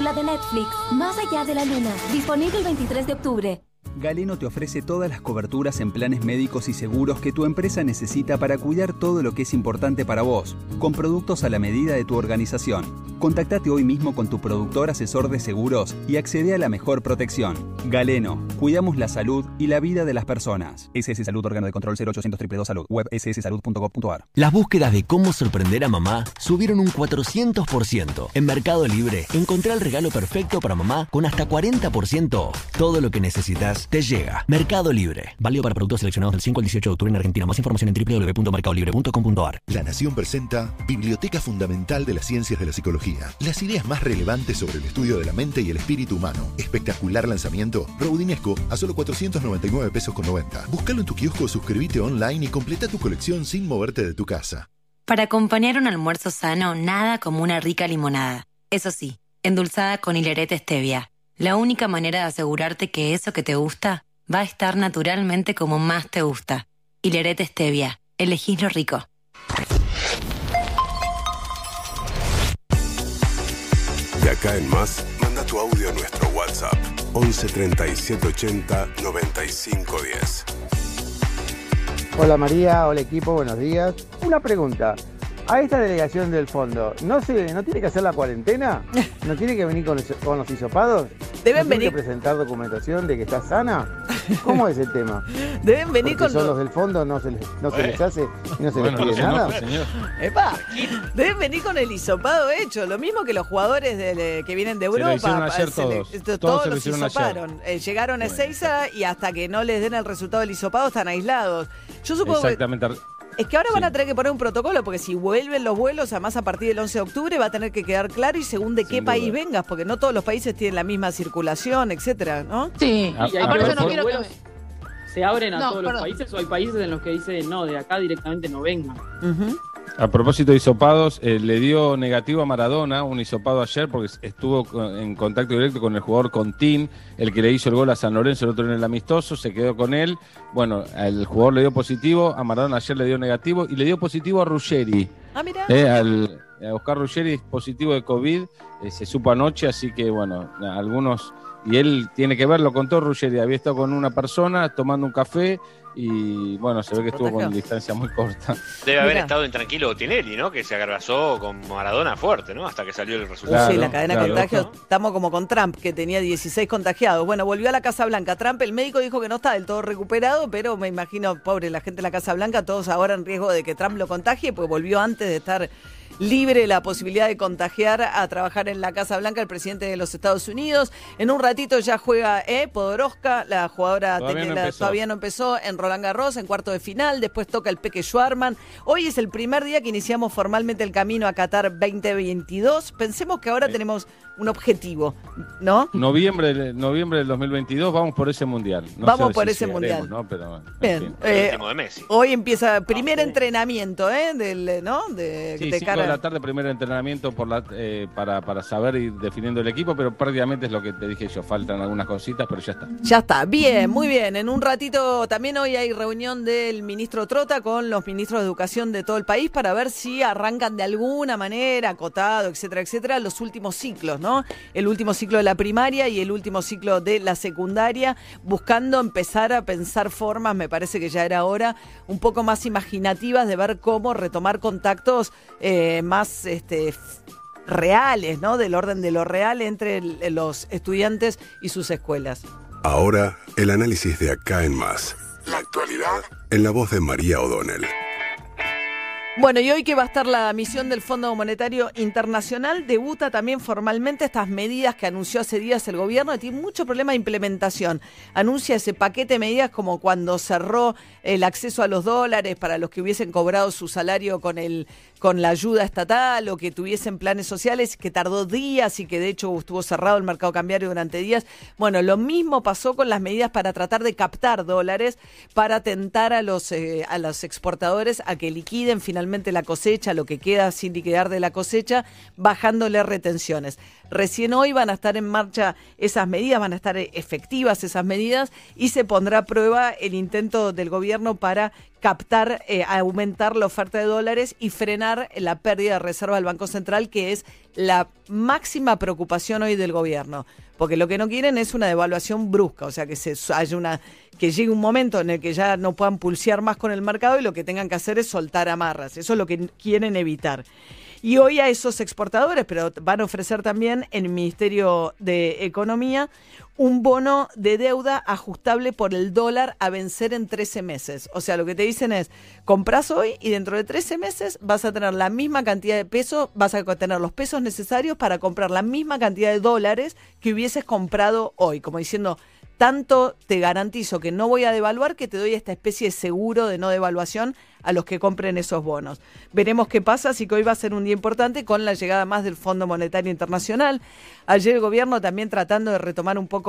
película de Netflix, Más allá de la luna, disponible el 23 de octubre. Galeno te ofrece todas las coberturas en planes médicos y seguros que tu empresa necesita para cuidar todo lo que es importante para vos, con productos a la medida de tu organización. Contactate hoy mismo con tu productor asesor de seguros y accede a la mejor protección. Galeno, cuidamos la salud y la vida de las personas. SS Salud, órgano de control 0800 222 Salud, web sssalud.gov.ar. Las búsquedas de cómo sorprender a mamá subieron un 400%. En Mercado Libre, encontré el regalo perfecto para mamá con hasta 40% Todo lo que necesitas te llega. Mercado Libre. Válido para productos seleccionados del 5 al 18 de octubre en Argentina. Más información en www.mercadolibre.com.ar. La Nación presenta Biblioteca Fundamental de las Ciencias de la Psicología. Las ideas más relevantes sobre el estudio de la mente y el espíritu humano. Espectacular lanzamiento. Roudinesco a solo 499 pesos con 90. Búscalo en tu kiosco, suscríbete online y completa tu colección sin moverte de tu casa. Para acompañar un almuerzo sano, nada como una rica limonada. Eso sí, endulzada con hilerete stevia la única manera de asegurarte que eso que te gusta va a estar naturalmente como más te gusta. Hilerete Stevia. Elegís lo rico. De acá en más, manda tu audio a nuestro WhatsApp 11 37 80 95 10. Hola María, hola equipo, buenos días. Una pregunta a esta delegación del fondo, ¿no, se, ¿no tiene que hacer la cuarentena? ¿No tiene que venir con, con los hisopados? Deben venir. que presentar documentación de que está sana? ¿Cómo es el tema? Deben venir Porque con. son los del fondo, no se les, no se les hace y no se les pide nada. Epa, deben venir con el hisopado hecho. Lo mismo que los jugadores de- que vienen de Europa. Se lo hicieron ayer se le- todos. esto- Todos se lo los ayer. hisoparon. Eh, llegaron a Ezeiza y hasta que no les den el resultado del hisopado están aislados. Yo supongo que. Es que ahora van a tener que poner un protocolo, porque si vuelven los vuelos, además a partir del 11 de octubre, va a tener que quedar claro y según de qué país vengas, porque no todos los países tienen la misma circulación, etcétera, ¿no? Sí, y hay ah, pero si no los quiero vuelos se abren a No, todos perdón. los países o hay países en los que dicen no, de acá directamente no vengan. A propósito de hisopados, eh, le dio negativo a Maradona un hisopado ayer porque estuvo con- en contacto directo con el jugador Contín, el que le hizo el gol a San Lorenzo el otro en el amistoso, se quedó con él. Bueno, al jugador le dio positivo, a Maradona ayer le dio negativo y le dio positivo a Ruggeri. Ah, mira. Eh, al, a Oscar Ruggeri es positivo de COVID, eh, se supo anoche, así que bueno, algunos, y él tiene que verlo, contó Ruggeri, había estado con una persona tomando un café y bueno, se ve que estuvo con distancia muy corta. Debe haber estado intranquilo Tinelli, ¿no? Que se agravazó con Maradona fuerte, ¿no? Hasta que salió el resultado. sí, la cadena de contagios. Estamos como con Trump, que tenía 16 contagiados. Bueno, volvió a la Casa Blanca. Trump, el médico dijo que no está del todo recuperado, pero me imagino, pobre la gente de la Casa Blanca, todos ahora en riesgo de que Trump lo contagie, pues volvió antes de estar libre la posibilidad de contagiar a trabajar en la Casa Blanca el presidente de los Estados Unidos. En un ratito ya juega eh, Podoroska, la jugadora Todavía no todavía no empezó en Roland Garros en cuarto de final, después toca el Peque Schwarman. Hoy es el primer día que iniciamos formalmente el camino a Qatar 2022. Pensemos que ahora tenemos un objetivo, ¿no? Noviembre, del- noviembre del 2022 vamos por ese mundial. No Vamos sé por si ese mundial. ¿no? Pero, en Bien, fin. eh, último de Messi. Hoy empieza primer entrenamiento, ¿eh? Del, ¿no? De, Sí, de 5 cara de la tarde, primer entrenamiento por la, eh, para, para saber ir definiendo el equipo, pero prácticamente es lo que te dije yo. Faltan algunas cositas, pero ya está. Ya está, bien, muy bien. En un ratito también hoy hay reunión del ministro Trota con los ministros de educación de todo el país para ver si arrancan de alguna manera, acotado, etcétera, etcétera, los últimos ciclos, ¿no? El último ciclo de la primaria y el último ciclo de la secundaria, buscando empezar a pensar formas, me parece que ya era hora, un poco más imaginativas de ver cómo retomar contactos eh, más este, reales, ¿no? Del orden de lo real entre el- los estudiantes y sus escuelas. Ahora, el análisis de acá en más. La actualidad en la voz de María O'Donnell. Bueno, y hoy que va a estar la misión del Fondo Monetario Internacional, debuta también formalmente estas medidas que anunció hace días el gobierno, que tiene mucho problema de implementación. Anuncia ese paquete de medidas como cuando cerró el acceso a los dólares para los que hubiesen cobrado su salario con el con la ayuda estatal o que tuviesen planes sociales, que tardó días y que de hecho estuvo cerrado el mercado cambiario durante días. Bueno, lo mismo pasó con las medidas para tratar de captar dólares, para tentar a los, eh, a los exportadores a que liquiden finalmente la cosecha, lo que queda sin liquidar de la cosecha, bajándole retenciones. Recién hoy van a estar en marcha esas medidas, van a estar efectivas esas medidas y se pondrá a prueba el intento del gobierno para captar, eh, aumentar la oferta de dólares y frenar la pérdida de reserva del Banco Central, que es la máxima preocupación hoy del gobierno. Porque lo que no quieren es una devaluación brusca, o sea, que se haya una que llegue un momento en el que ya no puedan pulsear más con el mercado y lo que tengan que hacer es soltar amarras. Eso es lo que quieren evitar. Y hoy a esos exportadores, pero van a ofrecer también el Ministerio de Economía un bono de deuda ajustable por el dólar a vencer en 13 meses. O sea, lo que te dicen es, compras hoy y dentro de 13 meses vas a tener la misma cantidad de pesos, vas a tener los pesos necesarios para comprar la misma cantidad de dólares que hubieses comprado hoy. Como diciendo, tanto te garantizo que no voy a devaluar que te doy esta especie de seguro de no devaluación a los que compren esos bonos. Veremos qué pasa, así que hoy va a ser un día importante con la llegada más del Fondo Monetario Internacional. Ayer el gobierno también tratando de retomar un poco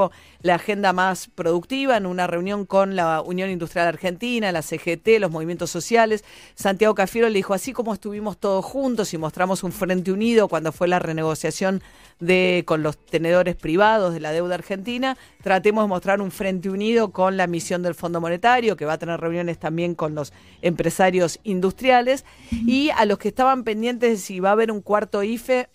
la agenda más productiva en una reunión con la Unión Industrial Argentina, la CGT, los movimientos sociales. Santiago Cafiero le dijo, así como estuvimos todos juntos y mostramos un frente unido cuando fue la renegociación de con los tenedores privados de la deuda argentina, tratemos de mostrar un frente unido con la misión del Fondo Monetario, que va a tener reuniones también con los empresarios industriales y a los que estaban pendientes de si va a haber un cuarto IFE.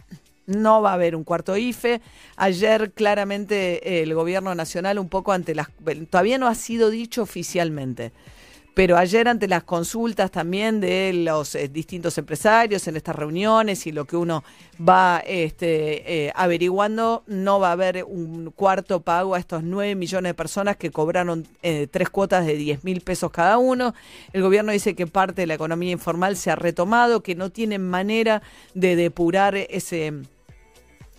No va a haber un cuarto IFE. Ayer claramente el gobierno nacional un poco ante las... Todavía no ha sido dicho oficialmente pero ayer ante las consultas también de los eh, distintos empresarios en estas reuniones y lo que uno va este, eh, averiguando, no va a haber un cuarto pago a estos 9 millones de personas que cobraron eh, tres cuotas de 10 mil pesos cada uno. El gobierno dice que parte de la economía informal se ha retomado, que no tienen manera de depurar ese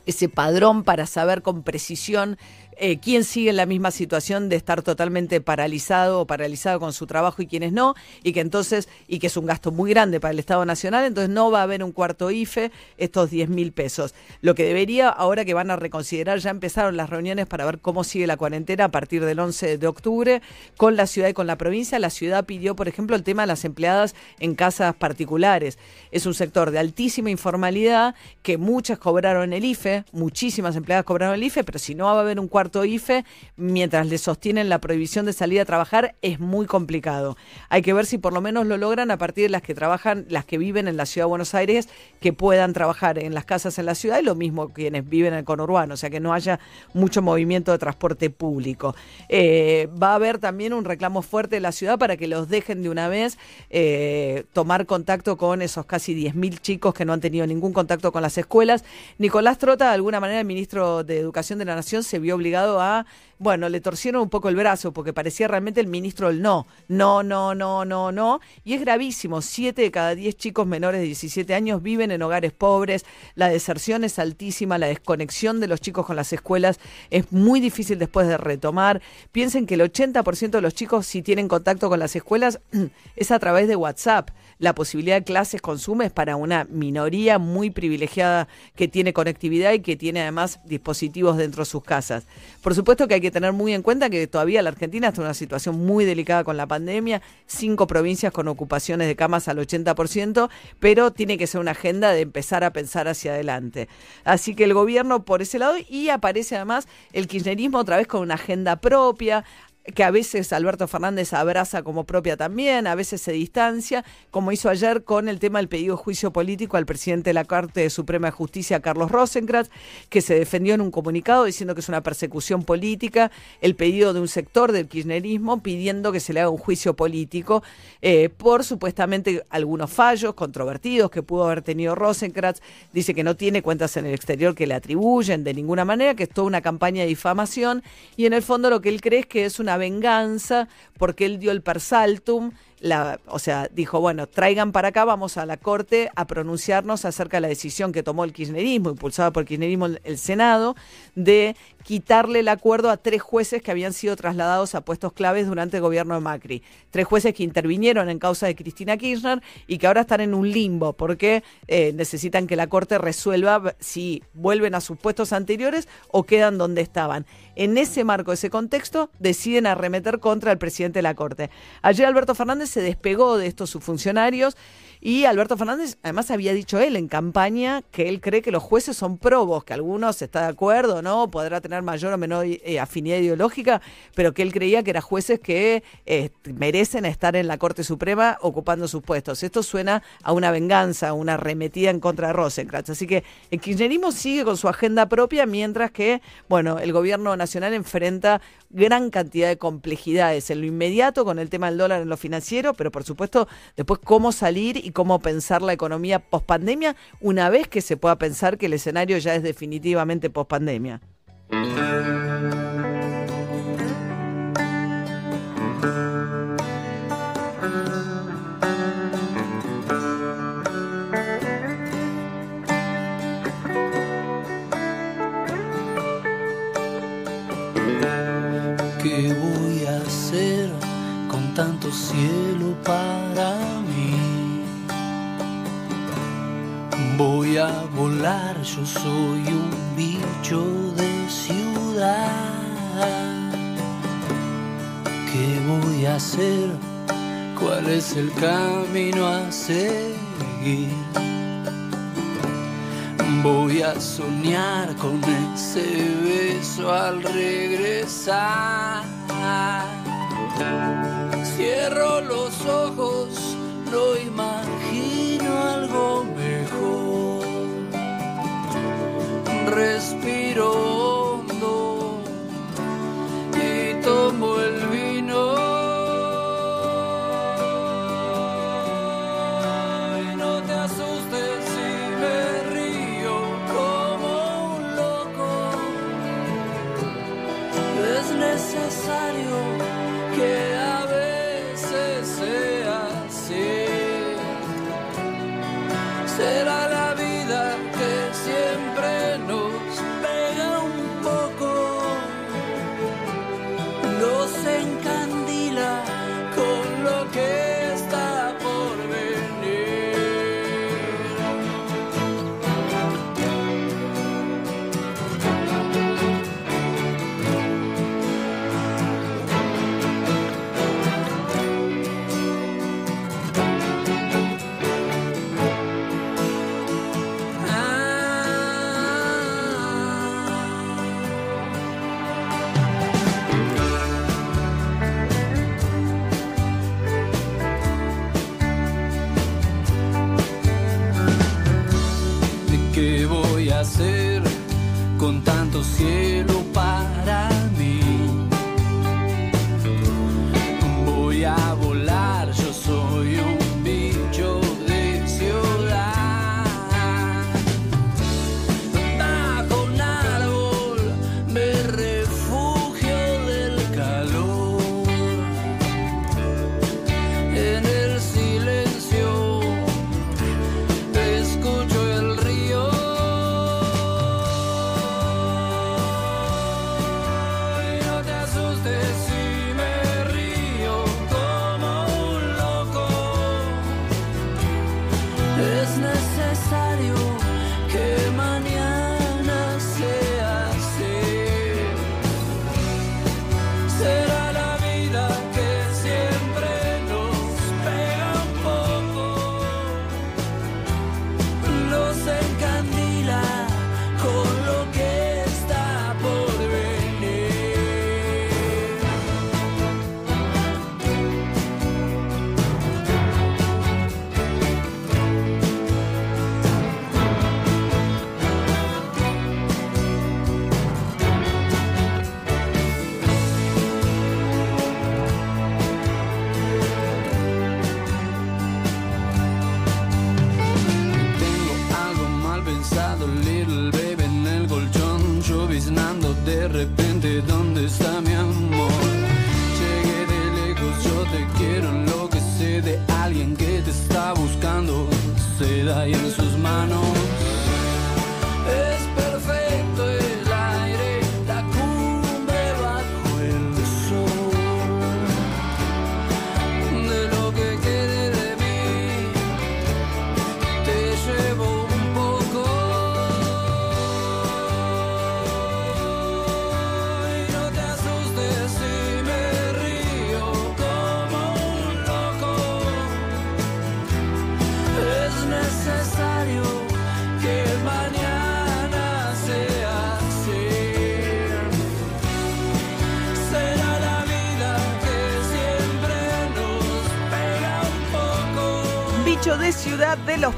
ese padrón para saber con precisión eh, quién sigue en la misma situación de estar totalmente paralizado o paralizado con su trabajo y quiénes no, y que entonces, y que es un gasto muy grande para el Estado Nacional, entonces no va a haber un cuarto IFE estos 10 mil pesos. Lo que debería, ahora que van a reconsiderar, ya empezaron las reuniones para ver cómo sigue la cuarentena a partir del 11 de octubre con la ciudad y con la provincia. La ciudad pidió, por ejemplo, el tema de las empleadas en casas particulares. Es un sector de altísima informalidad que muchas cobraron el IFE, muchísimas empleadas cobraron el IFE, pero si no va a haber un cuarto IFE, mientras le sostienen la prohibición de salir a trabajar, es muy complicado. Hay que ver si por lo menos lo logran a partir de las que trabajan, las que viven en la ciudad de Buenos Aires, que puedan trabajar en las casas en la ciudad y lo mismo quienes viven en el conurbano, o sea que no haya mucho movimiento de transporte público. Eh, va a haber también un reclamo fuerte de la ciudad para que los dejen de una vez eh, tomar contacto con esos casi 10.000 chicos que no han tenido ningún contacto con las escuelas. Nicolás Trota, de alguna manera, el ministro de Educación de la Nación, se vio obligado a, bueno, le torcieron un poco el brazo porque parecía realmente el ministro del no, no, no, no, no, no. Y es gravísimo, siete de cada diez chicos menores de 17 años viven en hogares pobres, la deserción es altísima, la desconexión de los chicos con las escuelas es muy difícil después de retomar. Piensen que el 80% de los chicos si tienen contacto con las escuelas es a través de WhatsApp la posibilidad de clases con es para una minoría muy privilegiada que tiene conectividad y que tiene además dispositivos dentro de sus casas. Por supuesto que hay que tener muy en cuenta que todavía la Argentina está en una situación muy delicada con la pandemia, cinco provincias con ocupaciones de camas al 80%, pero tiene que ser una agenda de empezar a pensar hacia adelante. Así que el gobierno por ese lado y aparece además el kirchnerismo otra vez con una agenda propia, que a veces Alberto Fernández abraza como propia también, a veces se distancia, como hizo ayer con el tema del pedido de juicio político al presidente de la Corte Suprema de Justicia, Carlos Rosenkrantz, que se defendió en un comunicado diciendo que es una persecución política, el pedido de un sector del kirchnerismo pidiendo que se le haga un juicio político eh, por supuestamente algunos fallos controvertidos que pudo haber tenido Rosenkrantz, dice que no tiene cuentas en el exterior que le atribuyen de ninguna manera, que es toda una campaña de difamación y en el fondo lo que él cree es que es una venganza porque él dio el persaltum la, o sea, dijo, bueno, traigan para acá, vamos a la Corte a pronunciarnos acerca de la decisión que tomó el kirchnerismo, impulsada por el kirchnerismo el Senado, de quitarle el acuerdo a tres jueces que habían sido trasladados a puestos claves durante el gobierno de Macri. Tres jueces que intervinieron en causa de Cristina Kirchner y que ahora están en un limbo porque eh, necesitan que la Corte resuelva si vuelven a sus puestos anteriores o quedan donde estaban. En ese marco, ese contexto, deciden arremeter contra el presidente de la Corte. Ayer Alberto Fernández se despegó de estos sus funcionarios y Alberto Fernández, además, había dicho él en campaña que él cree que los jueces son probos, que algunos está de acuerdo, ¿no? Podrá tener mayor o menor eh, afinidad ideológica, pero que él creía que eran jueces que eh, merecen estar en la Corte Suprema ocupando sus puestos. Esto suena a una venganza, a una arremetida en contra de Rosenkrantz. Así que el kirchnerismo sigue con su agenda propia, mientras que, bueno, el gobierno nacional enfrenta gran cantidad de complejidades en lo inmediato con el tema del dólar en lo financiero, pero por supuesto después cómo salir y cómo pensar la economía post pandemia una vez que se pueda pensar que el escenario ya es definitivamente post pandemia. ¿Qué voy a hacer con tanto cielo para Voy a volar, yo soy un bicho de ciudad. ¿Qué voy a hacer? ¿Cuál es el camino a seguir? Voy a soñar con ese beso al regresar. Cierro los ojos, no imagino Respiro con tanto cielo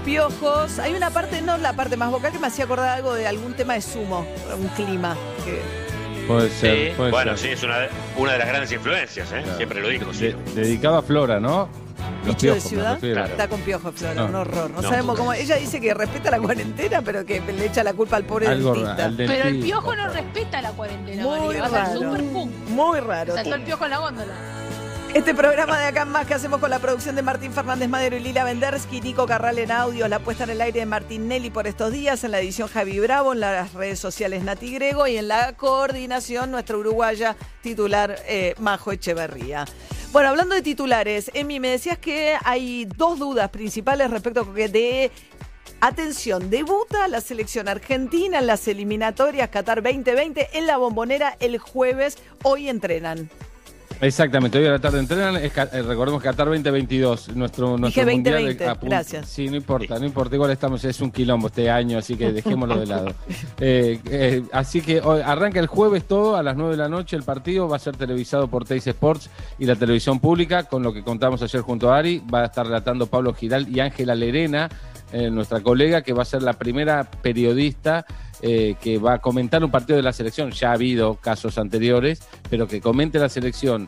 Piojos. Hay una parte, no la parte más vocal, que me hacía acordar algo de algún tema de sumo, un clima. Que... Puede ser. Sí, puede bueno, ser. sí, es una, una de las grandes influencias, ¿eh? siempre lo dijo. sí. De- dedicado a Flora, ¿no? Los Dicho de piojos, ciudad, está con piojos, Flora, No. un horror. No, No. sabemos cómo. Ella dice que respeta la cuarentena, pero que le echa la culpa al pobre Algo dentista. Pero el piojo no respeta la cuarentena, Muy María. Va a ser raro. súper pum. Muy raro. Saltó el piojo en la góndola. Este programa de acá más que hacemos con la producción de Martín Fernández Madero y Lila Vendersky, Nico Carral en audio, la puesta en el aire de Martín Nelly por estos días, en la edición Javi Bravo, en las redes sociales Nati Grego y en la coordinación nuestra uruguaya titular eh, Majo Echeverría. Bueno, hablando de titulares, Emi, me decías que hay dos dudas principales respecto a que de Atención, debuta la selección argentina en las eliminatorias Qatar 2020 en la bombonera el jueves. Hoy entrenan. Exactamente, hoy a la tarde entrenan, es eh, recordemos Qatar 2022, nuestro, nuestro Dije mundial 2020, a punto- gracias. Sí, no importa, no importa, igual estamos, es un quilombo este año, así que dejémoslo de lado. Eh, eh, así que hoy arranca el jueves todo, a las 9 de la noche el partido, va a ser televisado por Teis Sports y la televisión pública, con lo que contamos ayer junto a Ari, va a estar relatando Pablo Giral y Ángela Lerena, eh, nuestra colega, que va a ser la primera periodista eh, que va a comentar un partido de la selección. Ya ha habido casos anteriores, pero que comente la selección.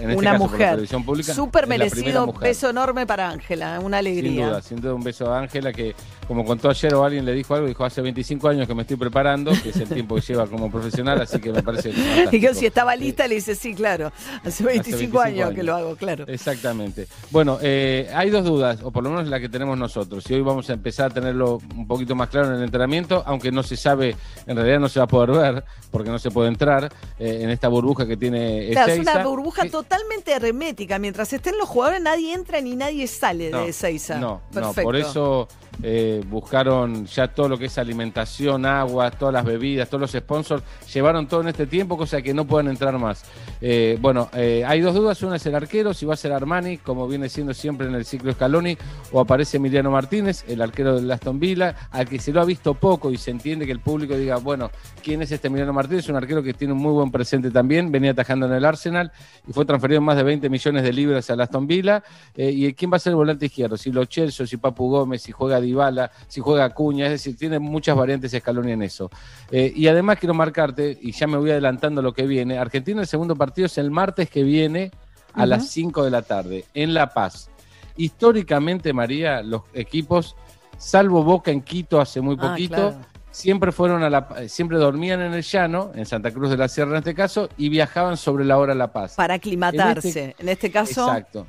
En este una caso, por la mujer. televisión pública. Súper merecido, mujer. beso enorme para Ángela, una Sin alegría. duda, sin duda un beso a Ángela que, como contó ayer o alguien le dijo algo, dijo hace 25 años que me estoy preparando, que es el tiempo que lleva como profesional, así que me parece Y fantástico. que si estaba lista le dice, sí, claro, hace 25, 25 años, que lo hago, claro. Exactamente. Bueno, eh, hay dos dudas, o por lo menos la que tenemos nosotros. Y hoy vamos a empezar a tenerlo un poquito más claro en el entrenamiento, aunque no se sabe, en realidad no se va a poder ver, porque no se puede entrar eh, en esta burbuja que tiene Claro, es una burbuja totalmente hermética. Mientras estén los jugadores, nadie entra ni nadie sale de Ezeiza. No, Perfecto. no, por eso eh, buscaron ya todo lo que es alimentación, agua, todas las bebidas, todos los sponsors, llevaron todo en este tiempo, cosa que no puedan entrar más. Eh, bueno, eh, hay dos dudas, una es el arquero, si va a ser Armani, como viene siendo siempre en el ciclo Scaloni, o aparece Emiliano Martínez, el arquero del Aston Villa, al que se lo ha visto poco y se entiende que el público diga, bueno, ¿quién es este Emiliano Martínez? Un arquero que tiene un muy buen presente también, venía atajando en el Arsenal y fue transferido más de 20 millones de libras al Aston Villa. Eh, ¿Y quién va a ser el volante izquierdo? Si Lo Celso, si Papu Gómez, si juega Dybala, si juega Acuña, es decir, tiene muchas variantes Scaloni en eso. Eh, y además quiero marcarte, y ya me voy adelantando lo que viene, Argentina el segundo partido es el martes que viene a las 5 de la tarde, en La Paz. Históricamente, María, los equipos, salvo Boca en Quito hace muy Ah, poquito, claro. Siempre fueron a la eh, siempre dormían en el llano, en Santa Cruz de la Sierra en este caso, y viajaban sobre la hora a La Paz. Para aclimatarse. En En este- este, caso, Exacto.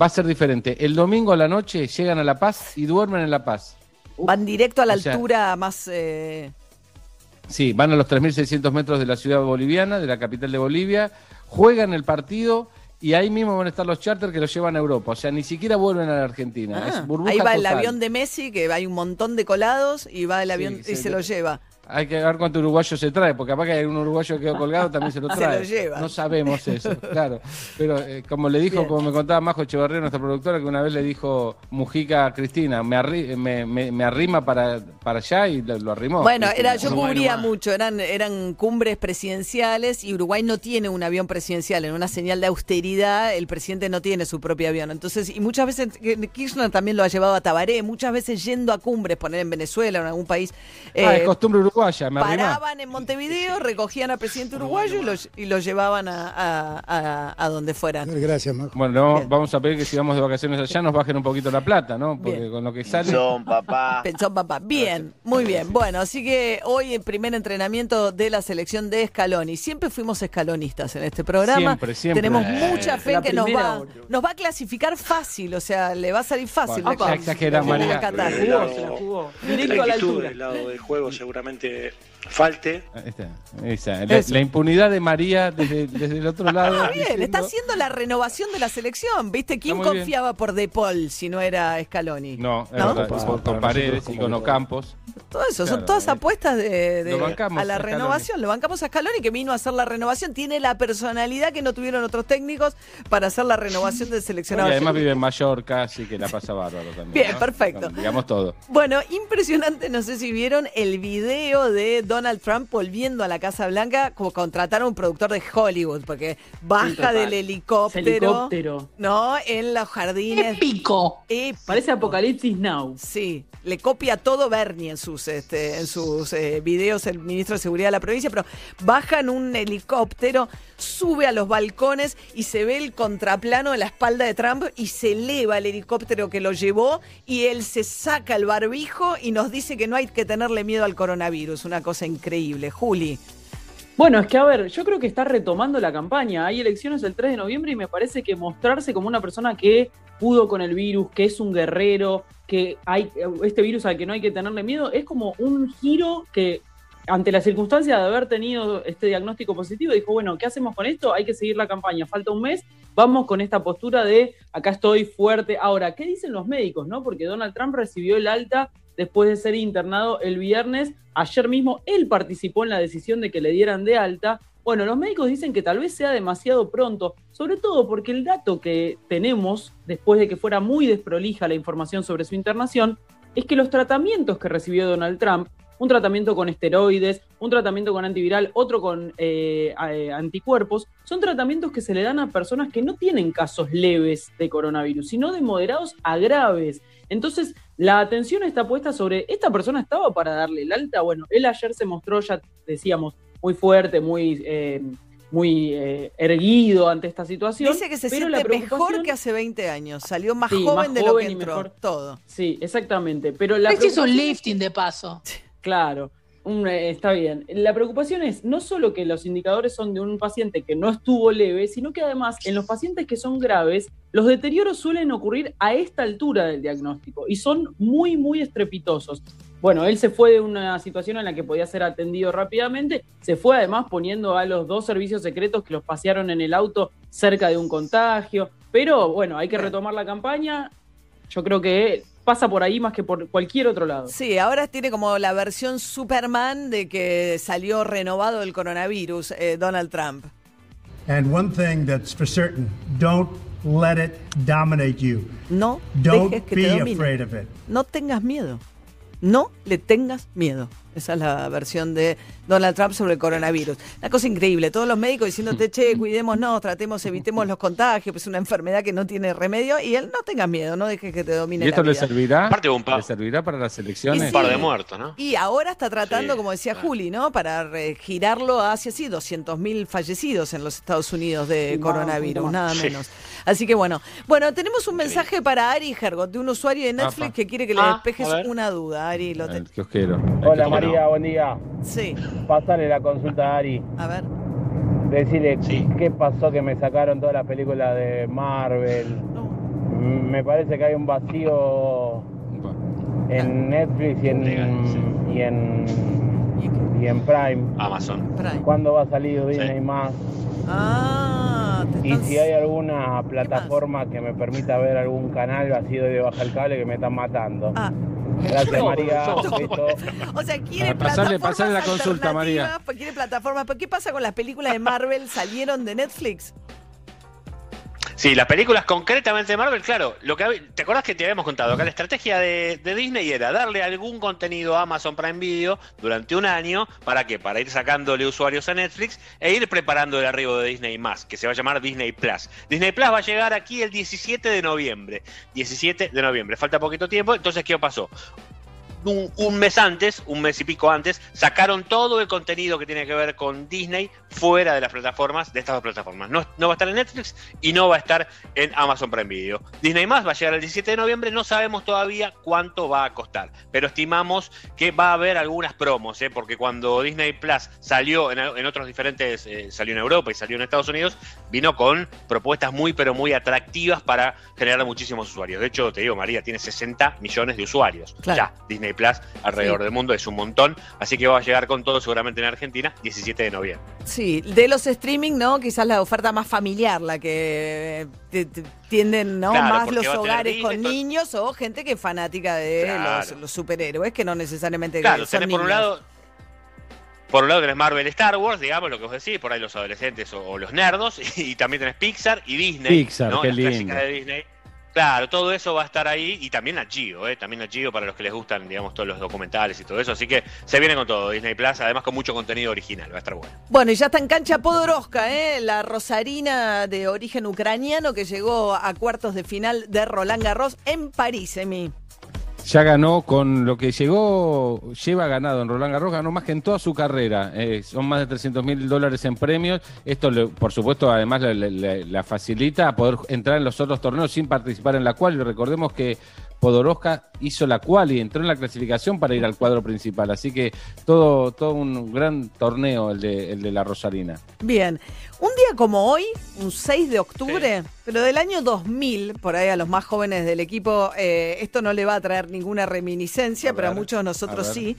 Va a ser diferente. El domingo a la noche llegan a La Paz y duermen en La Paz. van directo a la O sea- altura más... eh, Sí, van a los 3.600 metros de la ciudad boliviana, de la capital de Bolivia, juegan el partido y ahí mismo van a estar los charters que los llevan a Europa. O sea, ni siquiera vuelven a la Argentina. ah, es burbuja ahí va el avión de Messi, que hay un montón de colados, y va el avión y se de- lo lleva. Hay que ver cuánto uruguayo se trae, porque capaz que hay un uruguayo que quedó colgado, también se lo Se trae. lo lleva. No sabemos eso, claro. Pero eh, como le dijo, Bien. como me contaba Majo Echeverría, nuestra productora, que una vez le dijo Mujica a Cristina, me, arri- me, me- me arrima para, para allá y lo, lo arrimó. Bueno, Cristina. era, yo cubría mucho, eran, eran cumbres presidenciales y Uruguay no tiene un avión presidencial. En una señal de austeridad, el presidente no tiene su propio avión. Entonces, y muchas veces, que Kirchner también lo ha llevado a Tabaré, muchas veces yendo a cumbres, poner en Venezuela o en algún país. Ah, eh, es costumbre uruguaya, me arrimá. paraban en Montevideo, recogían al presidente uruguayo y lo, y lo llevaban a, a- a- a donde fueran. Gracias, Majo. Bueno, vamos, vamos a pedir que si vamos de vacaciones allá nos bajen un poquito la plata, ¿no? Porque con lo que sale... papá. Pensó papá. Bien, muy bien. Bueno, así que hoy el primer entrenamiento de la selección de Scaloni. Siempre fuimos escalonistas en este programa. Siempre, siempre. Tenemos Eh, mucha fe que nos va, nos va a clasificar fácil, o sea, le va a salir fácil. Bueno, exagera, María. Qatar. Se la jugó, se la jugó. Directo a la altura. del lado del juego seguramente falte. Esta, esa, la, la impunidad de María desde, desde el otro lado. Ah, bien, diciendo- está haciendo la renovación de la selección. ¿Viste? ¿Quién muy bien. confiaba por De Paul si no era Scaloni? No, es ¿No? verdad, con, con Paredes y con Ocampos. Todo eso, son todas eh. apuestas de, a la a renovación. Lo bancamos a Scaloni que vino a hacer la renovación. Tiene la personalidad que no tuvieron otros técnicos para hacer la renovación del Y seleccionado. además vive en Mallorca, así que la pasa bárbaro también. Bien, ¿no? perfecto. Digamos todo. Bueno, impresionante, no sé si vieron el video de Donald Trump volviendo a la Casa Blanca, como contratar a un productor de Hollywood, porque baja del helicóptero, helicóptero. ¿no? En los jardines. Épico. Épico. Parece Apocalipsis Now. Sí, le copia todo Bernie en este, en sus eh, videos, el ministro de Seguridad de la provincia, pero baja en un helicóptero, sube a los balcones y se ve el contraplano de la espalda de Trump y se eleva el helicóptero que lo llevó y él se saca el barbijo y nos dice que no hay que tenerle miedo al coronavirus. Una cosa increíble. Juli. Bueno, es que a ver, yo creo que está retomando la campaña. Hay elecciones el 3 de noviembre y me parece que mostrarse como una persona que pudo con el virus, que es un guerrero, que hay este virus al que no hay que tenerle miedo, es como un giro que ante la circunstancia de haber tenido este diagnóstico positivo, dijo, bueno, ¿qué hacemos con esto? Hay que seguir la campaña, falta un mes, vamos con esta postura de acá estoy fuerte. Ahora, ¿qué dicen los médicos? no? Porque Donald Trump recibió el alta después de ser internado el viernes. Ayer mismo él participó en la decisión de que le dieran de alta. Bueno, los médicos dicen que tal vez sea demasiado pronto, sobre todo porque el dato que tenemos, después de que fuera muy desprolija la información sobre su internación, es que los tratamientos que recibió Donald Trump, un tratamiento con esteroides, un tratamiento con antiviral, otro con eh, eh, anticuerpos, son tratamientos que se le dan a personas que no tienen casos leves de coronavirus, sino de moderados a graves. Entonces, la atención está puesta sobre, ¿esta persona estaba para darle el alta? Bueno, él ayer se mostró, ya decíamos, muy fuerte, muy, eh, muy eh, erguido ante esta situación. Dice que se pero siente mejor que hace 20 años. Salió más Sí, joven más de lo que y entró. mejor. Todo. Sí, exactamente. Pero la Se hizo un lifting de paso. Claro, está bien. La preocupación es no solo que los indicadores son de un paciente que no estuvo leve, sino que además en los pacientes que son graves, los deterioros suelen ocurrir a esta altura del diagnóstico y son muy, muy estrepitosos. Bueno, él se fue de una situación en la que podía ser atendido rápidamente, se fue además poniendo a los dos servicios secretos que los pasearon en el auto cerca de un contagio, pero bueno, hay que retomar la campaña. Yo creo que pasa por ahí más que por cualquier otro lado. Sí, ahora tiene como la versión Superman de que salió renovado el coronavirus, eh, Donald Trump. And one thing that's for certain, don't let it dominate you. No Don't dejes que te be afraid of it. No tengas miedo. No le tengas miedo. Esa es la versión de Donald Trump sobre el coronavirus. Una cosa increíble. Todos los médicos diciéndote, che, cuidémonos, tratemos, evitemos los contagios, pues es una enfermedad que no tiene remedio. Y él, no tengas miedo, no dejes que te domine ¿Y esto la le vida. servirá? Aparte, un ¿Le servirá para las elecciones? Un par de muertos, ¿no? Y ahora está tratando, Sí, como decía claro. Juli, ¿no? Para girarlo hacia sí, 200.000 fallecidos en los Estados Unidos de Sí, coronavirus, nada Sí. menos. Así que bueno. Bueno, tenemos un mensaje para Ari Hergot, de un usuario de Netflix Apa. que quiere que le Ah, despejes una duda. Ari, lo te- El kiosquero. Kiosquero. María, buen día. Sí, Pasale la consulta a Ari. a ver. Decirle Sí. qué pasó que me sacaron todas las películas de Marvel. No. Me parece que hay un vacío en Netflix y en, y en, y en Prime. Amazon. Prime. ¿Cuándo va a salir Disney más? Ah, te Y si hay alguna plataforma que me permita ver algún canal así de baja el cable que me están matando. Ah, Gracias No, María. o sea, quiere Ah, plataformas pasale la consulta, María. alternativas, Quiere plataformas. ¿Pero qué pasa con las películas de Marvel? ¿Salieron de Netflix? Sí, las películas concretamente de Marvel, claro. Lo que ¿Te acordás que te habíamos contado? Acá la estrategia de, de Disney era darle algún contenido a Amazon Prime Video durante un año. ¿Para qué? Para ir sacándole usuarios a Netflix e ir preparando el arribo de Disney más, que se va a llamar Disney Plus. Disney Plus va a llegar aquí el 17 de noviembre. 17 de noviembre, falta poquito tiempo. Entonces, ¿qué pasó? Un, un mes antes, un mes y pico antes, sacaron todo el contenido que tiene que ver con Disney fuera de las plataformas, de estas dos plataformas. No, no va a estar en Netflix y no va a estar en Amazon Prime Video. Disney más va a llegar el 17 de noviembre, no sabemos todavía cuánto va a costar, pero estimamos que va a haber algunas promos, ¿eh? porque cuando Disney Plus salió en, en otros diferentes, eh, salió en Europa y salió en Estados Unidos, vino con propuestas muy pero muy atractivas para generar muchísimos usuarios. De hecho, te digo, María, tiene 60 millones de usuarios Claro. ya Disney Disney Plus alrededor Sí. del mundo, es un montón. Así que va a llegar con todo seguramente en Argentina, 17 de noviembre. Sí, de los streaming, ¿no? Quizás la oferta más familiar, la que eh, tienden, ¿no? Claro, más los hogares Disney, con niños o gente que es fanática de Claro. los, los superhéroes, que no necesariamente Claro, son tenés por un niños. lado. Por un lado tenés Marvel Star Wars, digamos, lo que vos decís, por ahí los adolescentes o, o los nerdos, y, también tenés Pixar y Disney. Pixar, ¿no? qué Las lindo. clásicas de Disney. Claro, todo eso va a estar ahí y también a Gio, ¿eh? también a Gio para los que les gustan, digamos, todos los documentales y todo eso. Así que se viene con todo Disney Plus, además con mucho contenido original, va a estar bueno. Bueno, y ya está en cancha Podoroska, ¿eh? la rosarina de origen ucraniano que llegó a cuartos de final de Roland Garros en París, Emi. Ya ganó con lo que llegó, lleva ganado en Roland Garros, ganó más que en toda su carrera. Eh, son más de 300 mil dólares en premios. Esto, le- por supuesto, además le- la facilita a poder entrar en los otros torneos sin participar en la cual. Y recordemos que Podoroska hizo la cual y entró en la clasificación para ir al cuadro principal. Así que todo, todo un gran torneo el de, el de la Rosarina. Bien, un día como hoy, un 6 de octubre, pero del año 2000, por ahí a los más jóvenes del equipo, eh, esto no le va a traer ninguna reminiscencia, A pero a muchos de nosotros a sí,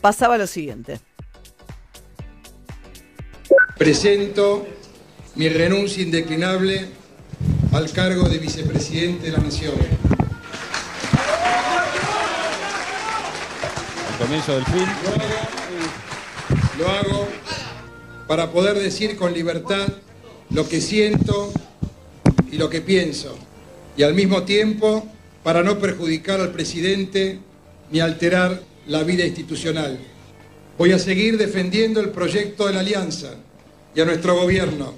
pasaba lo siguiente. Presento mi renuncia indeclinable al cargo de vicepresidente de la Nación. Comienzo del fin. Lo hago para poder decir con libertad lo que siento y lo que pienso, y al mismo tiempo para no perjudicar al presidente ni alterar la vida institucional. Voy a seguir defendiendo el proyecto de la Alianza y a nuestro gobierno.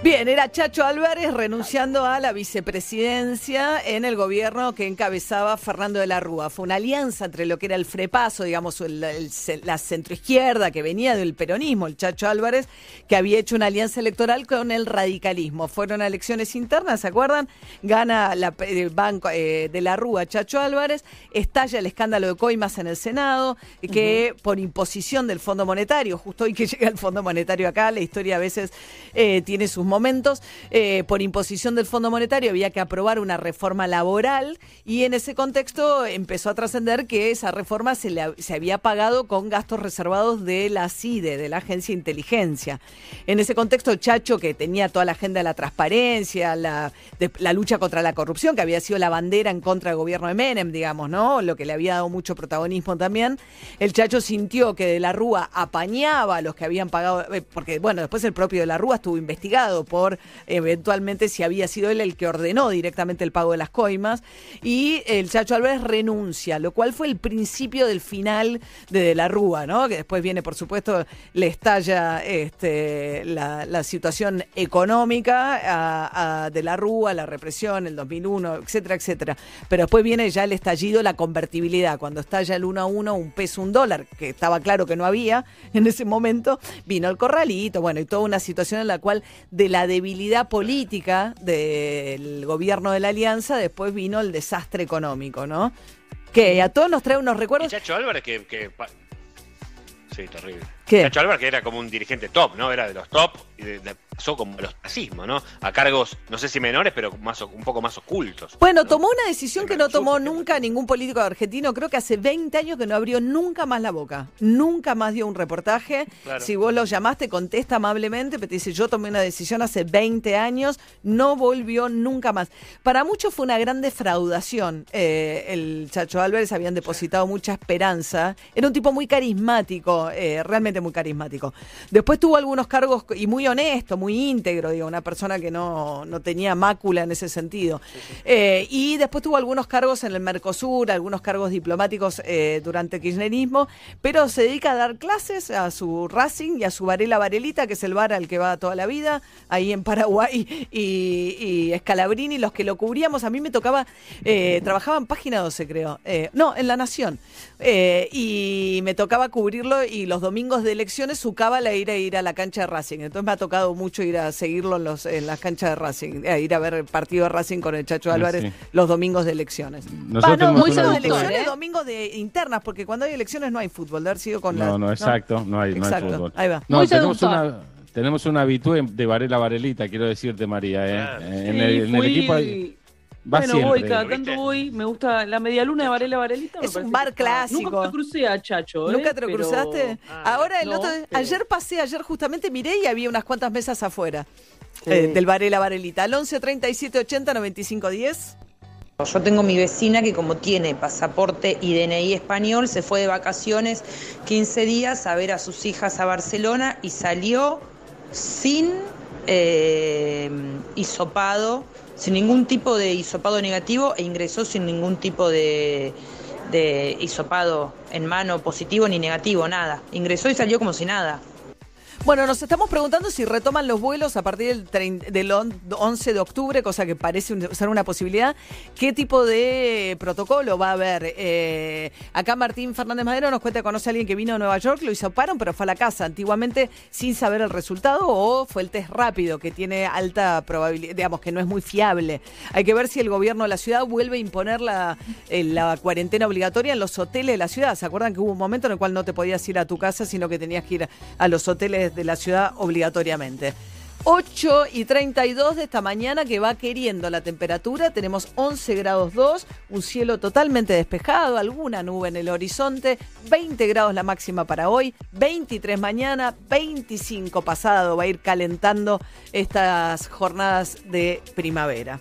Bien, era Chacho Álvarez renunciando a la vicepresidencia en el gobierno que encabezaba Fernando de la Rúa. Fue una alianza entre lo que era el Frepaso, digamos, el- el- la centroizquierda que venía del peronismo, el Chacho Álvarez, que había hecho una alianza electoral con el radicalismo. Fueron a elecciones internas, ¿se acuerdan? Gana la- el banco eh, de la Rúa, Chacho Álvarez, estalla el escándalo de Coimas en el Senado, que por imposición del Fondo Monetario, justo hoy que llega el Fondo Monetario acá, la historia a veces eh, tiene sus momentos, eh, por imposición del Fondo Monetario había que aprobar una reforma laboral y en ese contexto empezó a trascender que esa reforma se, le, se había pagado con gastos reservados de la CIDE, de la Agencia de Inteligencia. En ese contexto, Chacho, que tenía toda la agenda de la transparencia, la, la lucha contra la corrupción, que había sido la bandera en contra del gobierno de Menem, digamos, ¿no? Lo que le había dado mucho protagonismo también. El Chacho sintió que de la Rúa apañaba a los que habían pagado, eh, porque, bueno, después el propio de la Rúa estuvo investigado por eventualmente si había sido él el que ordenó directamente el pago de las coimas. Y el Chacho Álvarez renuncia, lo cual fue el principio del final de De la Rúa, ¿no? Que después viene, por supuesto, le estalla este, la, situación económica a, De la Rúa, la represión, el 2001, etcétera, etcétera. Pero después viene ya el estallido, la convertibilidad. Cuando estalla el uno a uno, un peso, un dólar, que estaba claro que no había en ese momento, vino el corralito, bueno, y toda una situación en la cual de la debilidad política del gobierno de la Alianza, después vino el desastre económico, ¿no? Que a todos nos trae unos recuerdos. Chacho Álvarez que... que Sí, terrible. ¿Qué? Chacho Álvarez que era como un dirigente top, ¿no? Era de los top y de- de- pasó como los racismo, ¿no? A cargos, no sé si menores, pero más, un poco más ocultos. Bueno, tomó una decisión que no tomó nunca ningún político argentino. Creo que hace 20 años que no abrió nunca más la boca. Nunca más dio un reportaje. Claro. Si vos lo llamaste, contesta amablemente, pero te dice, yo tomé una decisión hace 20 años, no volvió nunca más. Para muchos fue una gran defraudación. Eh, el Chacho Álvarez habían depositado mucha esperanza. Era un tipo muy carismático, eh, realmente muy carismático. Después tuvo algunos cargos y muy honesto, muy íntegro, digo, una persona que no, no tenía mácula en ese sentido. Eh, y después tuvo algunos cargos en el Mercosur, algunos cargos diplomáticos eh, durante el kirchnerismo, pero se dedica a dar clases a su Racing y a su Varela Varelita, que es el bar al que va toda la vida, ahí en Paraguay y, Escalabrini, los que lo cubríamos, a mí me tocaba, eh, trabajaba en Página 12 creo, Eh, no, en La Nación, Eh, y me tocaba cubrirlo y los domingos de elecciones su cábala era ir a la cancha de Racing, entonces me ha tocado mucho ir a seguirlo en, los, en las canchas de Racing, a ir a ver el partido de Racing con el Chacho Ah, Álvarez sí. los domingos de elecciones. Nosotros Va, no, tenemos muy de elecciones, domingos de internas, porque cuando hay elecciones no hay fútbol, de haber sido con la- No, no, exacto, no, hay, no hay fútbol. ahí va. No, Muy tenemos seductor. una, tenemos una habitué de Varela Varelita, quiero decirte, María. ¿eh? En, Sí, el, en el fui- equipo hay- Va bueno, voy, cada tanto voy. Me gusta la medialuna de Varela Varelita. Es un bar clásico. Nunca me crucé a Chacho. ¿eh? ¿Nunca te lo Pero- cruzaste? Ah, Ahora el no, otro, pero- ayer pasé, ayer justamente miré y había unas cuantas mesas afuera Sí. eh, del Varela Varelita. Al 11 37 80 95 10. Yo tengo mi vecina que como tiene pasaporte y DNI español, se fue de vacaciones 15 días a ver a sus hijas a Barcelona y salió sin eh, hisopado, sin ningún tipo de hisopado negativo e ingresó sin ningún tipo de, de hisopado en mano positivo ni negativo, nada. Ingresó y salió como si nada. Bueno, nos estamos preguntando si retoman los vuelos a partir del, trein- del on- 11 de octubre, cosa que parece ser una posibilidad. ¿Qué tipo de protocolo va a haber? Eh, acá Martín Fernández Madero nos cuenta que conoce a alguien que vino a Nueva York, lo hisoparon, pero fue a la casa antiguamente sin saber el resultado o fue el test rápido, que tiene alta probabilidad, digamos que no es muy fiable. Hay que ver si el gobierno de la ciudad vuelve a imponer la, eh, la cuarentena obligatoria en los hoteles de la ciudad. ¿Se acuerdan que hubo un momento en el cual no te podías ir a tu casa, sino que tenías que ir a los hoteles de la ciudad obligatoriamente? 8 y 32 de esta mañana que va queriendo la temperatura. Tenemos 11 grados 2, un cielo totalmente despejado, alguna nube en el horizonte, 20 grados la máxima para hoy, 23 mañana, 25 pasado. Va a ir calentando estas jornadas de primavera.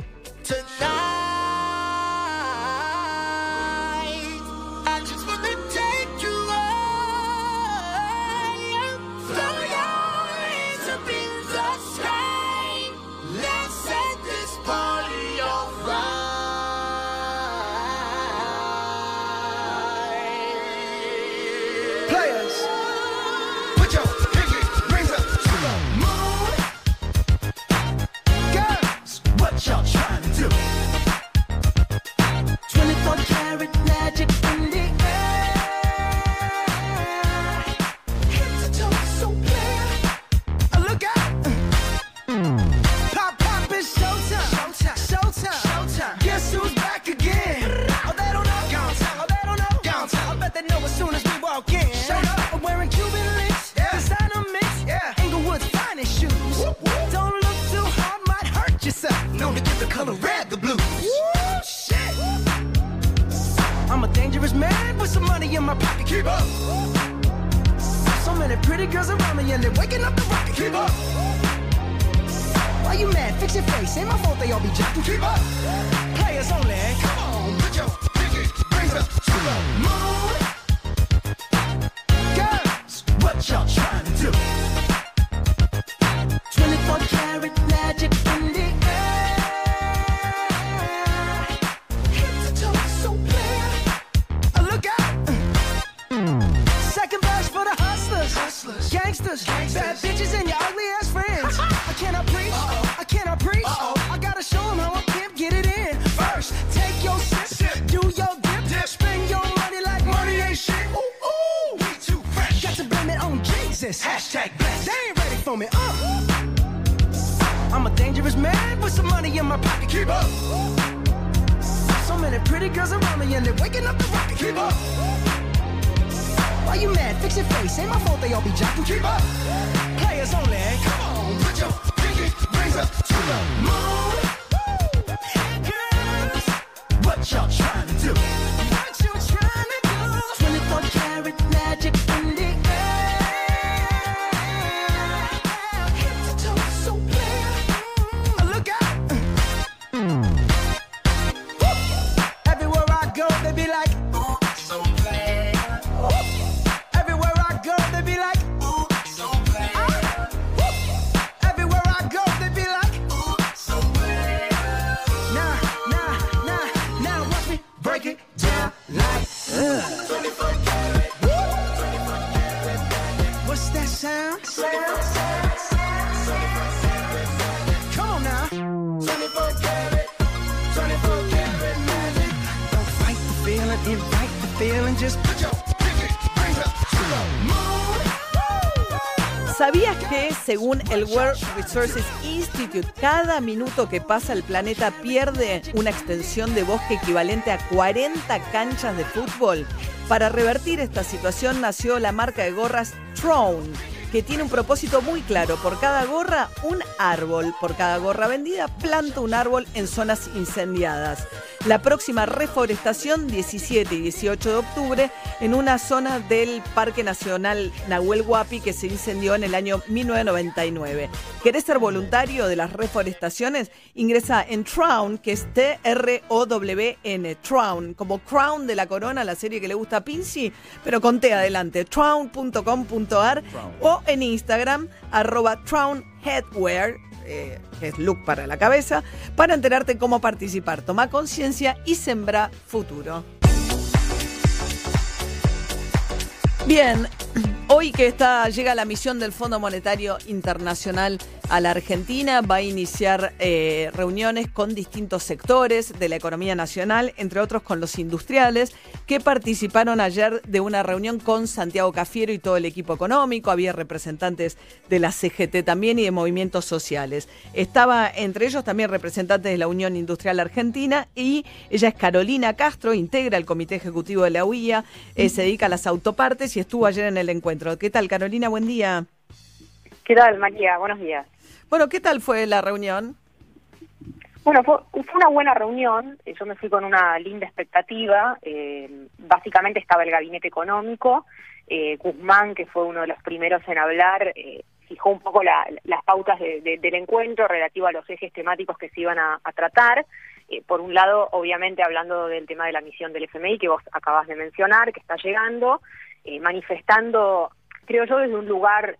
Money in my pocket. Keep up. So many pretty girls around me and they're waking up the rocket. Keep up. Why you mad? Fix your face. Ain't my fault they all be jacking. Keep up. Players only. Come on, put your pinky rings up to the moon. Girls, what y'all trying to do? Hustlers, gangsters, bad bitches, and your ugly ass friends. I cannot preach, I cannot preach. I gotta show 'em how I pimp get it in. First, take your sip, sip. do your dip, spend your money like money ain't shit. Ooh, ooh, we too fresh. Got to blame it on Jesus. Hashtag blessed. They ain't ready for me. Uh. I'm a dangerous man with some money in my pocket. Keep up. So many pretty girls around me and they're waking up the rocket. Keep up. Why you mad? Fix your face. Ain't my fault they all be jocking. Keep up. Players only. Come on, put your pinky rings up to the moon. Girls, what y'all trying to do? Según el World Resources Institute, cada minuto que pasa el planeta pierde una extensión de bosque equivalente a 40 canchas de fútbol? Para revertir esta situación nació la marca de gorras Throne, que tiene un propósito muy claro. Por cada gorra, un árbol. Por cada gorra vendida, planta un árbol en zonas incendiadas. La próxima reforestación, 17 y 18 de octubre, en una zona del Parque Nacional Nahuel Huapi que se incendió en el año 1999. ¿Querés ser voluntario de las reforestaciones? Ingresa en Trown, que es T-R-O-W-N, Trown, como Crown de la Corona, la serie que le gusta a Pinci, pero con T adelante, trown.com.ar o en Instagram, arroba eh, es look para la cabeza, para enterarte cómo participar. Toma conciencia y sembra futuro. Bien, hoy que está, llega la misión del Fondo Monetario Internacional a la Argentina, va a iniciar eh, reuniones con distintos sectores de la economía nacional, entre otros con los industriales, que participaron ayer de una reunión con Santiago Cafiero y todo el equipo económico. Había representantes de la CGT también y de movimientos sociales. Estaba entre ellos también representantes de la Unión Industrial Argentina y ella es Carolina Castro, integra el Comité Ejecutivo de la UIA, eh, se dedica a las autopartes y estuvo ayer en el encuentro. ¿Qué tal, Carolina? Buen día. ¿Qué tal, María? Buenos días. Bueno, ¿qué tal fue la reunión? Bueno, fue, fue una buena reunión. Eh, Yo me fui con una linda expectativa. Eh, básicamente estaba el gabinete económico. Eh, Guzmán, que fue uno de los primeros en hablar, eh, fijó un poco la- las pautas de- de- del encuentro relativo a los ejes temáticos que se iban a, a tratar. Por un lado, obviamente, hablando del tema de la misión del FMI que vos acabas de mencionar, que está llegando, manifestando, creo yo, desde un lugar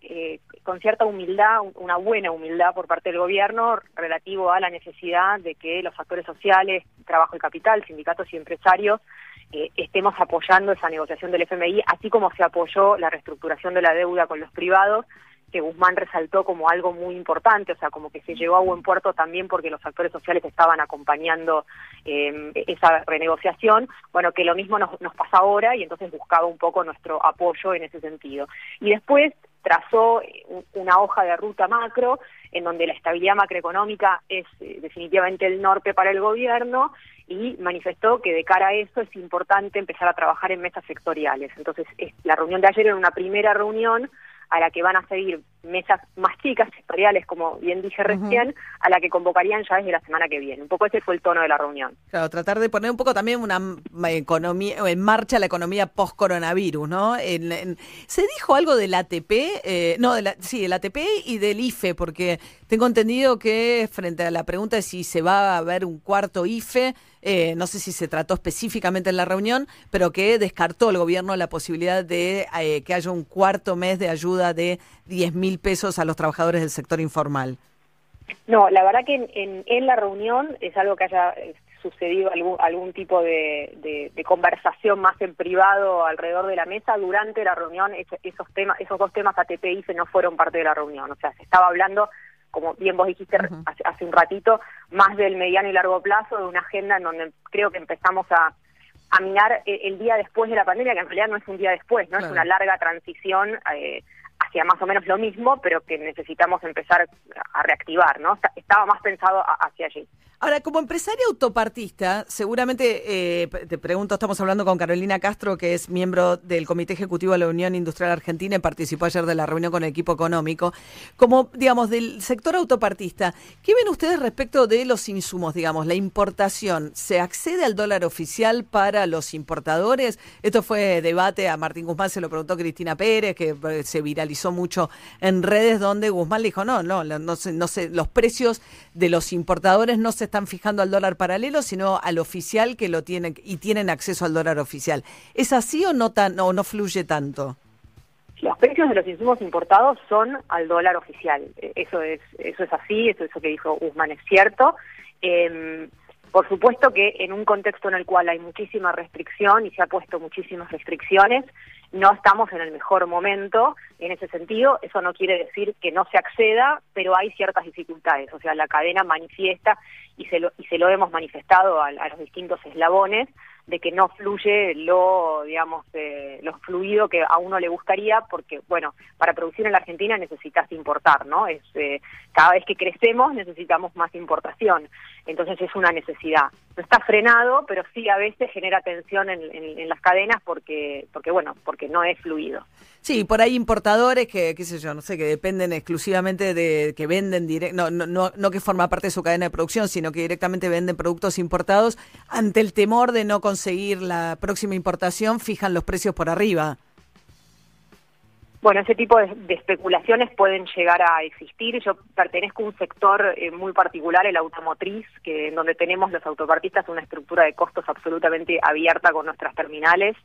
con cierta humildad, un- una buena humildad por parte del gobierno relativo a la necesidad de que los actores sociales, trabajo y capital, sindicatos y empresarios, eh, estemos apoyando esa negociación del FMI, así como se apoyó la reestructuración de la deuda con los privados, que Guzmán resaltó como algo muy importante, o sea, como que se llegó a buen puerto también porque los actores sociales estaban acompañando eh, esa renegociación, bueno, que lo mismo nos, nos pasa ahora y entonces buscaba un poco nuestro apoyo en ese sentido. Y después trazó un- una hoja de ruta macro en donde la estabilidad macroeconómica es eh, definitivamente el norte para el gobierno y manifestó que de cara a eso es importante empezar a trabajar en mesas sectoriales. Entonces, es- la reunión de ayer era una primera reunión a la que van a seguir mesas más chicas, sectoriales, como bien dije recién, a la que convocarían ya desde la semana que viene. Un poco ese fue el tono de la reunión. Claro, tratar de poner un poco también una m- economía, en marcha la economía post-coronavirus, ¿no? En- en- se dijo algo del ATP, eh, no, de la- sí, del ATP y del IFE, porque tengo entendido que frente a la pregunta de si se va a haber un cuarto IFE, eh, no sé si se trató específicamente en la reunión, pero que descartó el gobierno la posibilidad de eh, que haya un cuarto mes de ayuda de 10 mil pesos a los trabajadores del sector informal. No, la verdad que en, en, en la reunión es algo que haya eh, sucedido algún, algún tipo de, de- de conversación más en privado alrededor de la mesa. Durante la reunión esos temas, esos dos temas ATP y IFE no fueron parte de la reunión. O sea, se estaba hablando, como bien vos dijiste hace, hace un ratito, más del mediano y largo plazo, de una agenda en donde creo que empezamos a, a minar el, el día después de la pandemia, que en realidad no es un día después, no es una larga transición eh, hacia más o menos lo mismo, pero que necesitamos empezar a reactivar, ¿no? Estaba más pensado hacia allí. Ahora, como empresaria autopartista, seguramente, eh, te pregunto, estamos hablando con Carolina Castro, que es miembro del Comité Ejecutivo de la Unión Industrial Argentina y participó ayer de la reunión con el equipo económico. Como, digamos, del sector autopartista, ¿qué ven ustedes respecto de los insumos, digamos, la importación? ¿Se accede al dólar oficial para los importadores? Esto fue debate, a Martín Guzmán se lo preguntó Cristina Pérez, que eh, se viralizó mucho en redes, donde Guzmán le dijo, no, no, no, no, no se- los precios de los importadores no se están fijando al dólar paralelo, sino al oficial que lo tienen y tienen acceso al dólar oficial. ¿Es así o no tan o no fluye tanto? Los precios de los insumos importados son al dólar oficial. Eh, Eso es, eso es así, eso, eso que dijo Guzmán es cierto. Eh, por supuesto que en un contexto en el cual hay muchísima restricción y se ha puesto muchísimas restricciones, no estamos en el mejor momento en ese sentido. Eso no quiere decir que no se acceda, pero hay ciertas dificultades. O sea, la cadena manifiesta y se lo, y se lo hemos manifestado a, a los distintos eslabones de que no fluye lo, digamos, eh, lo fluido que a uno le gustaría, porque, bueno, para producir en la Argentina necesitas importar, ¿no? Es, eh, cada vez que crecemos necesitamos más importación, entonces es una necesidad. No está frenado, pero sí a veces genera tensión en, en- las cadenas porque, porque, bueno, porque no es fluido. Sí, por ahí importadores que, sé yo, no sé, que dependen exclusivamente de que venden direct, no, no, no, no que forma parte de su cadena de producción, sino que directamente venden productos importados. Ante el temor de no conseguir la próxima importación, fijan los precios por arriba. Bueno, ese tipo de, especulaciones pueden llegar a existir. Yo pertenezco a un sector eh, muy particular, el automotriz, que en donde tenemos los autopartistas una estructura de costos absolutamente abierta con nuestras terminales.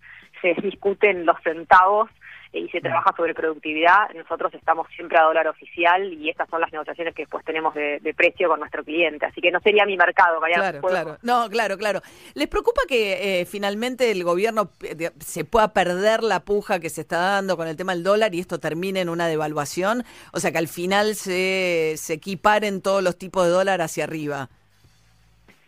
Se discuten los centavos y se trabaja sobre productividad. Nosotros estamos siempre a dólar oficial y estas son las negociaciones que después tenemos de, de precio con nuestro cliente. Así que no sería mi mercado, Mariana. Claro, Puedo- claro. No, claro, claro. ¿Les preocupa que eh, finalmente el gobierno eh, se pueda perder la puja que se está dando con el tema del dólar y esto termine en una devaluación? O sea, que al final se, se equiparen todos los tipos de dólar hacia arriba.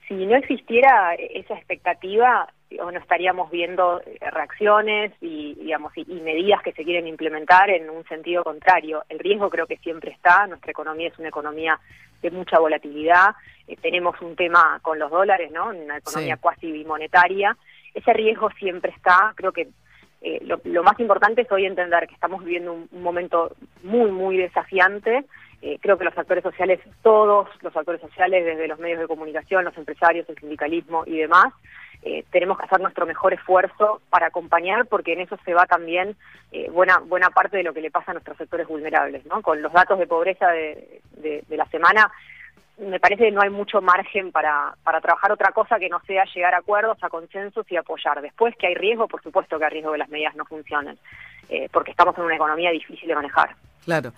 si no existiera esa expectativa, no estaríamos viendo eh, reacciones y, digamos, y, y medidas que se quieren implementar en un sentido contrario. El riesgo creo que siempre está, nuestra economía es una economía de mucha volatilidad, eh, tenemos un tema con los dólares, ¿no? Una economía Sí. cuasi bimonetaria, ese riesgo siempre está, creo que eh, lo, lo más importante es hoy entender que estamos viviendo un, un momento muy, muy desafiante. Eh, creo que los actores sociales, todos los actores sociales, desde los medios de comunicación, los empresarios, el sindicalismo y demás, eh, tenemos que hacer nuestro mejor esfuerzo para acompañar, porque en eso se va también eh, buena buena parte de lo que le pasa a nuestros sectores vulnerables. ¿no? Con los datos de pobreza de, de- de la semana, me parece que no hay mucho margen para, para trabajar otra cosa que no sea llegar a acuerdos, a consensos y apoyar. Después que hay riesgo, por supuesto que hay riesgo que las medidas no funcionen, eh, porque estamos en una economía difícil de manejar. Claro.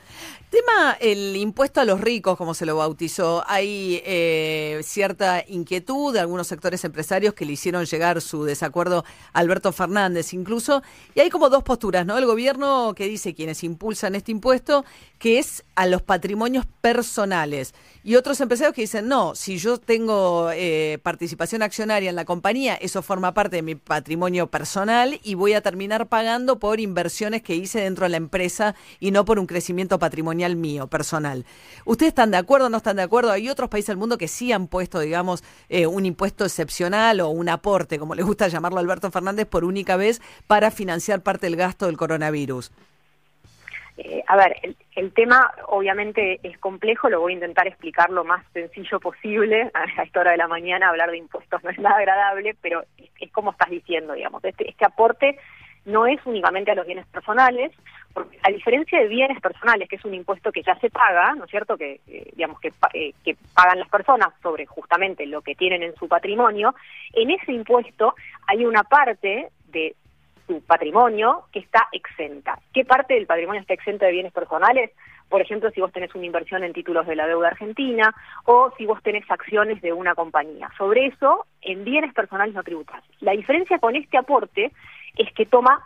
Tema el impuesto a los ricos, como se lo bautizó. Hay eh, cierta inquietud de algunos sectores empresarios que le hicieron llegar su desacuerdo a Alberto Fernández incluso. Y hay como dos posturas, ¿no? El gobierno que dice quienes impulsan este impuesto, que es a los patrimonios personales. Y otros empresarios que dicen, no, si yo tengo eh, participación accionaria en la compañía, eso forma parte de mi patrimonio personal y voy a terminar pagando por inversiones que hice dentro de la empresa y no por un crecimiento patrimonial mío, personal. ¿Ustedes están de acuerdo o no están de acuerdo? Hay otros países del mundo que sí han puesto, digamos, eh, un impuesto excepcional o un aporte, como le gusta llamarlo a Alberto Fernández, por única vez para financiar parte del gasto del coronavirus. Eh, a ver, el, el tema obviamente es complejo, lo voy a intentar explicar lo más sencillo posible. A esta hora de la mañana hablar de impuestos no es nada agradable, pero es, como estás diciendo, digamos. Este, este aporte no es únicamente a los bienes personales, porque a diferencia de bienes personales, que es un impuesto que ya se paga, ¿no es cierto?, que eh, digamos que, eh, que pagan las personas sobre justamente lo que tienen en su patrimonio, en ese impuesto hay una parte de su patrimonio que está exenta. ¿Qué parte del patrimonio está exenta de bienes personales? Por ejemplo, si vos tenés una inversión en títulos de la deuda argentina o si vos tenés acciones de una compañía. Sobre eso, en bienes personales no tributás. La diferencia con este aporte es que toma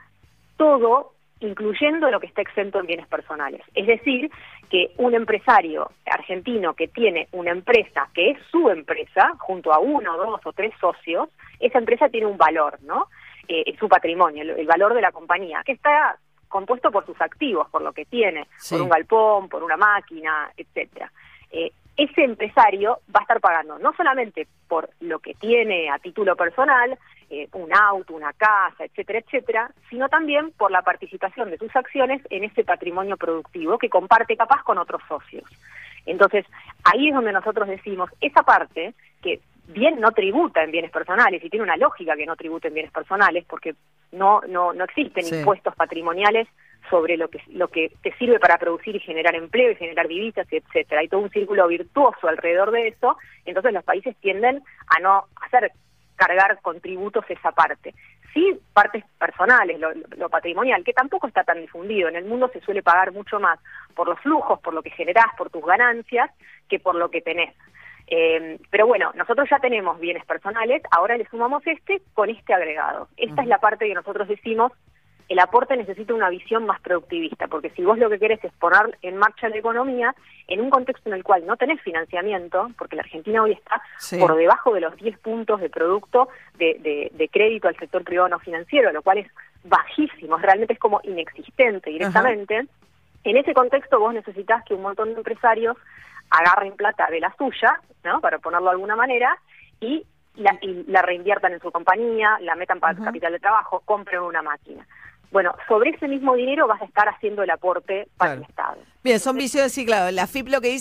todo, incluyendo lo que está exento en bienes personales. Es decir, que un empresario argentino que tiene una empresa que es su empresa, junto a uno, dos o tres socios, esa empresa tiene un valor, ¿no? Eh, es su patrimonio, el, el valor de la compañía, que está compuesto por sus activos, por lo que tiene, Sí. por un galpón, por una máquina, etcétera. Eh, ese empresario va a estar pagando no solamente por lo que tiene a título personal, eh, un auto, una casa, etcétera, etcétera, sino también por la participación de sus acciones en ese patrimonio productivo que comparte capaz con otros socios. Entonces, ahí es donde nosotros decimos, esa parte que bien no tributa en bienes personales y tiene una lógica que no tribute en bienes personales porque no no no existen Sí. impuestos patrimoniales sobre lo que lo que te sirve para producir y generar empleo y generar divisas y etcétera. Hay todo un círculo virtuoso alrededor de eso, entonces los países tienden a no hacer cargar con tributos esa parte. Sí, partes personales, lo, lo patrimonial, que tampoco está tan difundido. En el mundo se suele pagar mucho más por los flujos, por lo que generás, por tus ganancias, que por lo que tenés. Eh, pero bueno, nosotros ya tenemos bienes personales, ahora le sumamos este con este agregado. Esta es la parte que nosotros decimos el aporte necesita una visión más productivista, porque si vos lo que querés es poner en marcha la economía, en un contexto en el cual no tenés financiamiento, porque la Argentina hoy está Sí. por debajo de los 10 puntos de producto de, de- de crédito al sector privado no financiero, lo cual es bajísimo, realmente es como inexistente directamente. En ese contexto vos necesitas que un montón de empresarios agarren plata de la suya, ¿no? Para ponerlo de alguna manera, y la, y la reinviertan en su compañía, la metan para Ujú. capital de trabajo, compren una máquina. Bueno, sobre ese mismo dinero vas a estar haciendo el aporte para el Estado. Bien, son visiones, sí, claro. La FIP lo que dice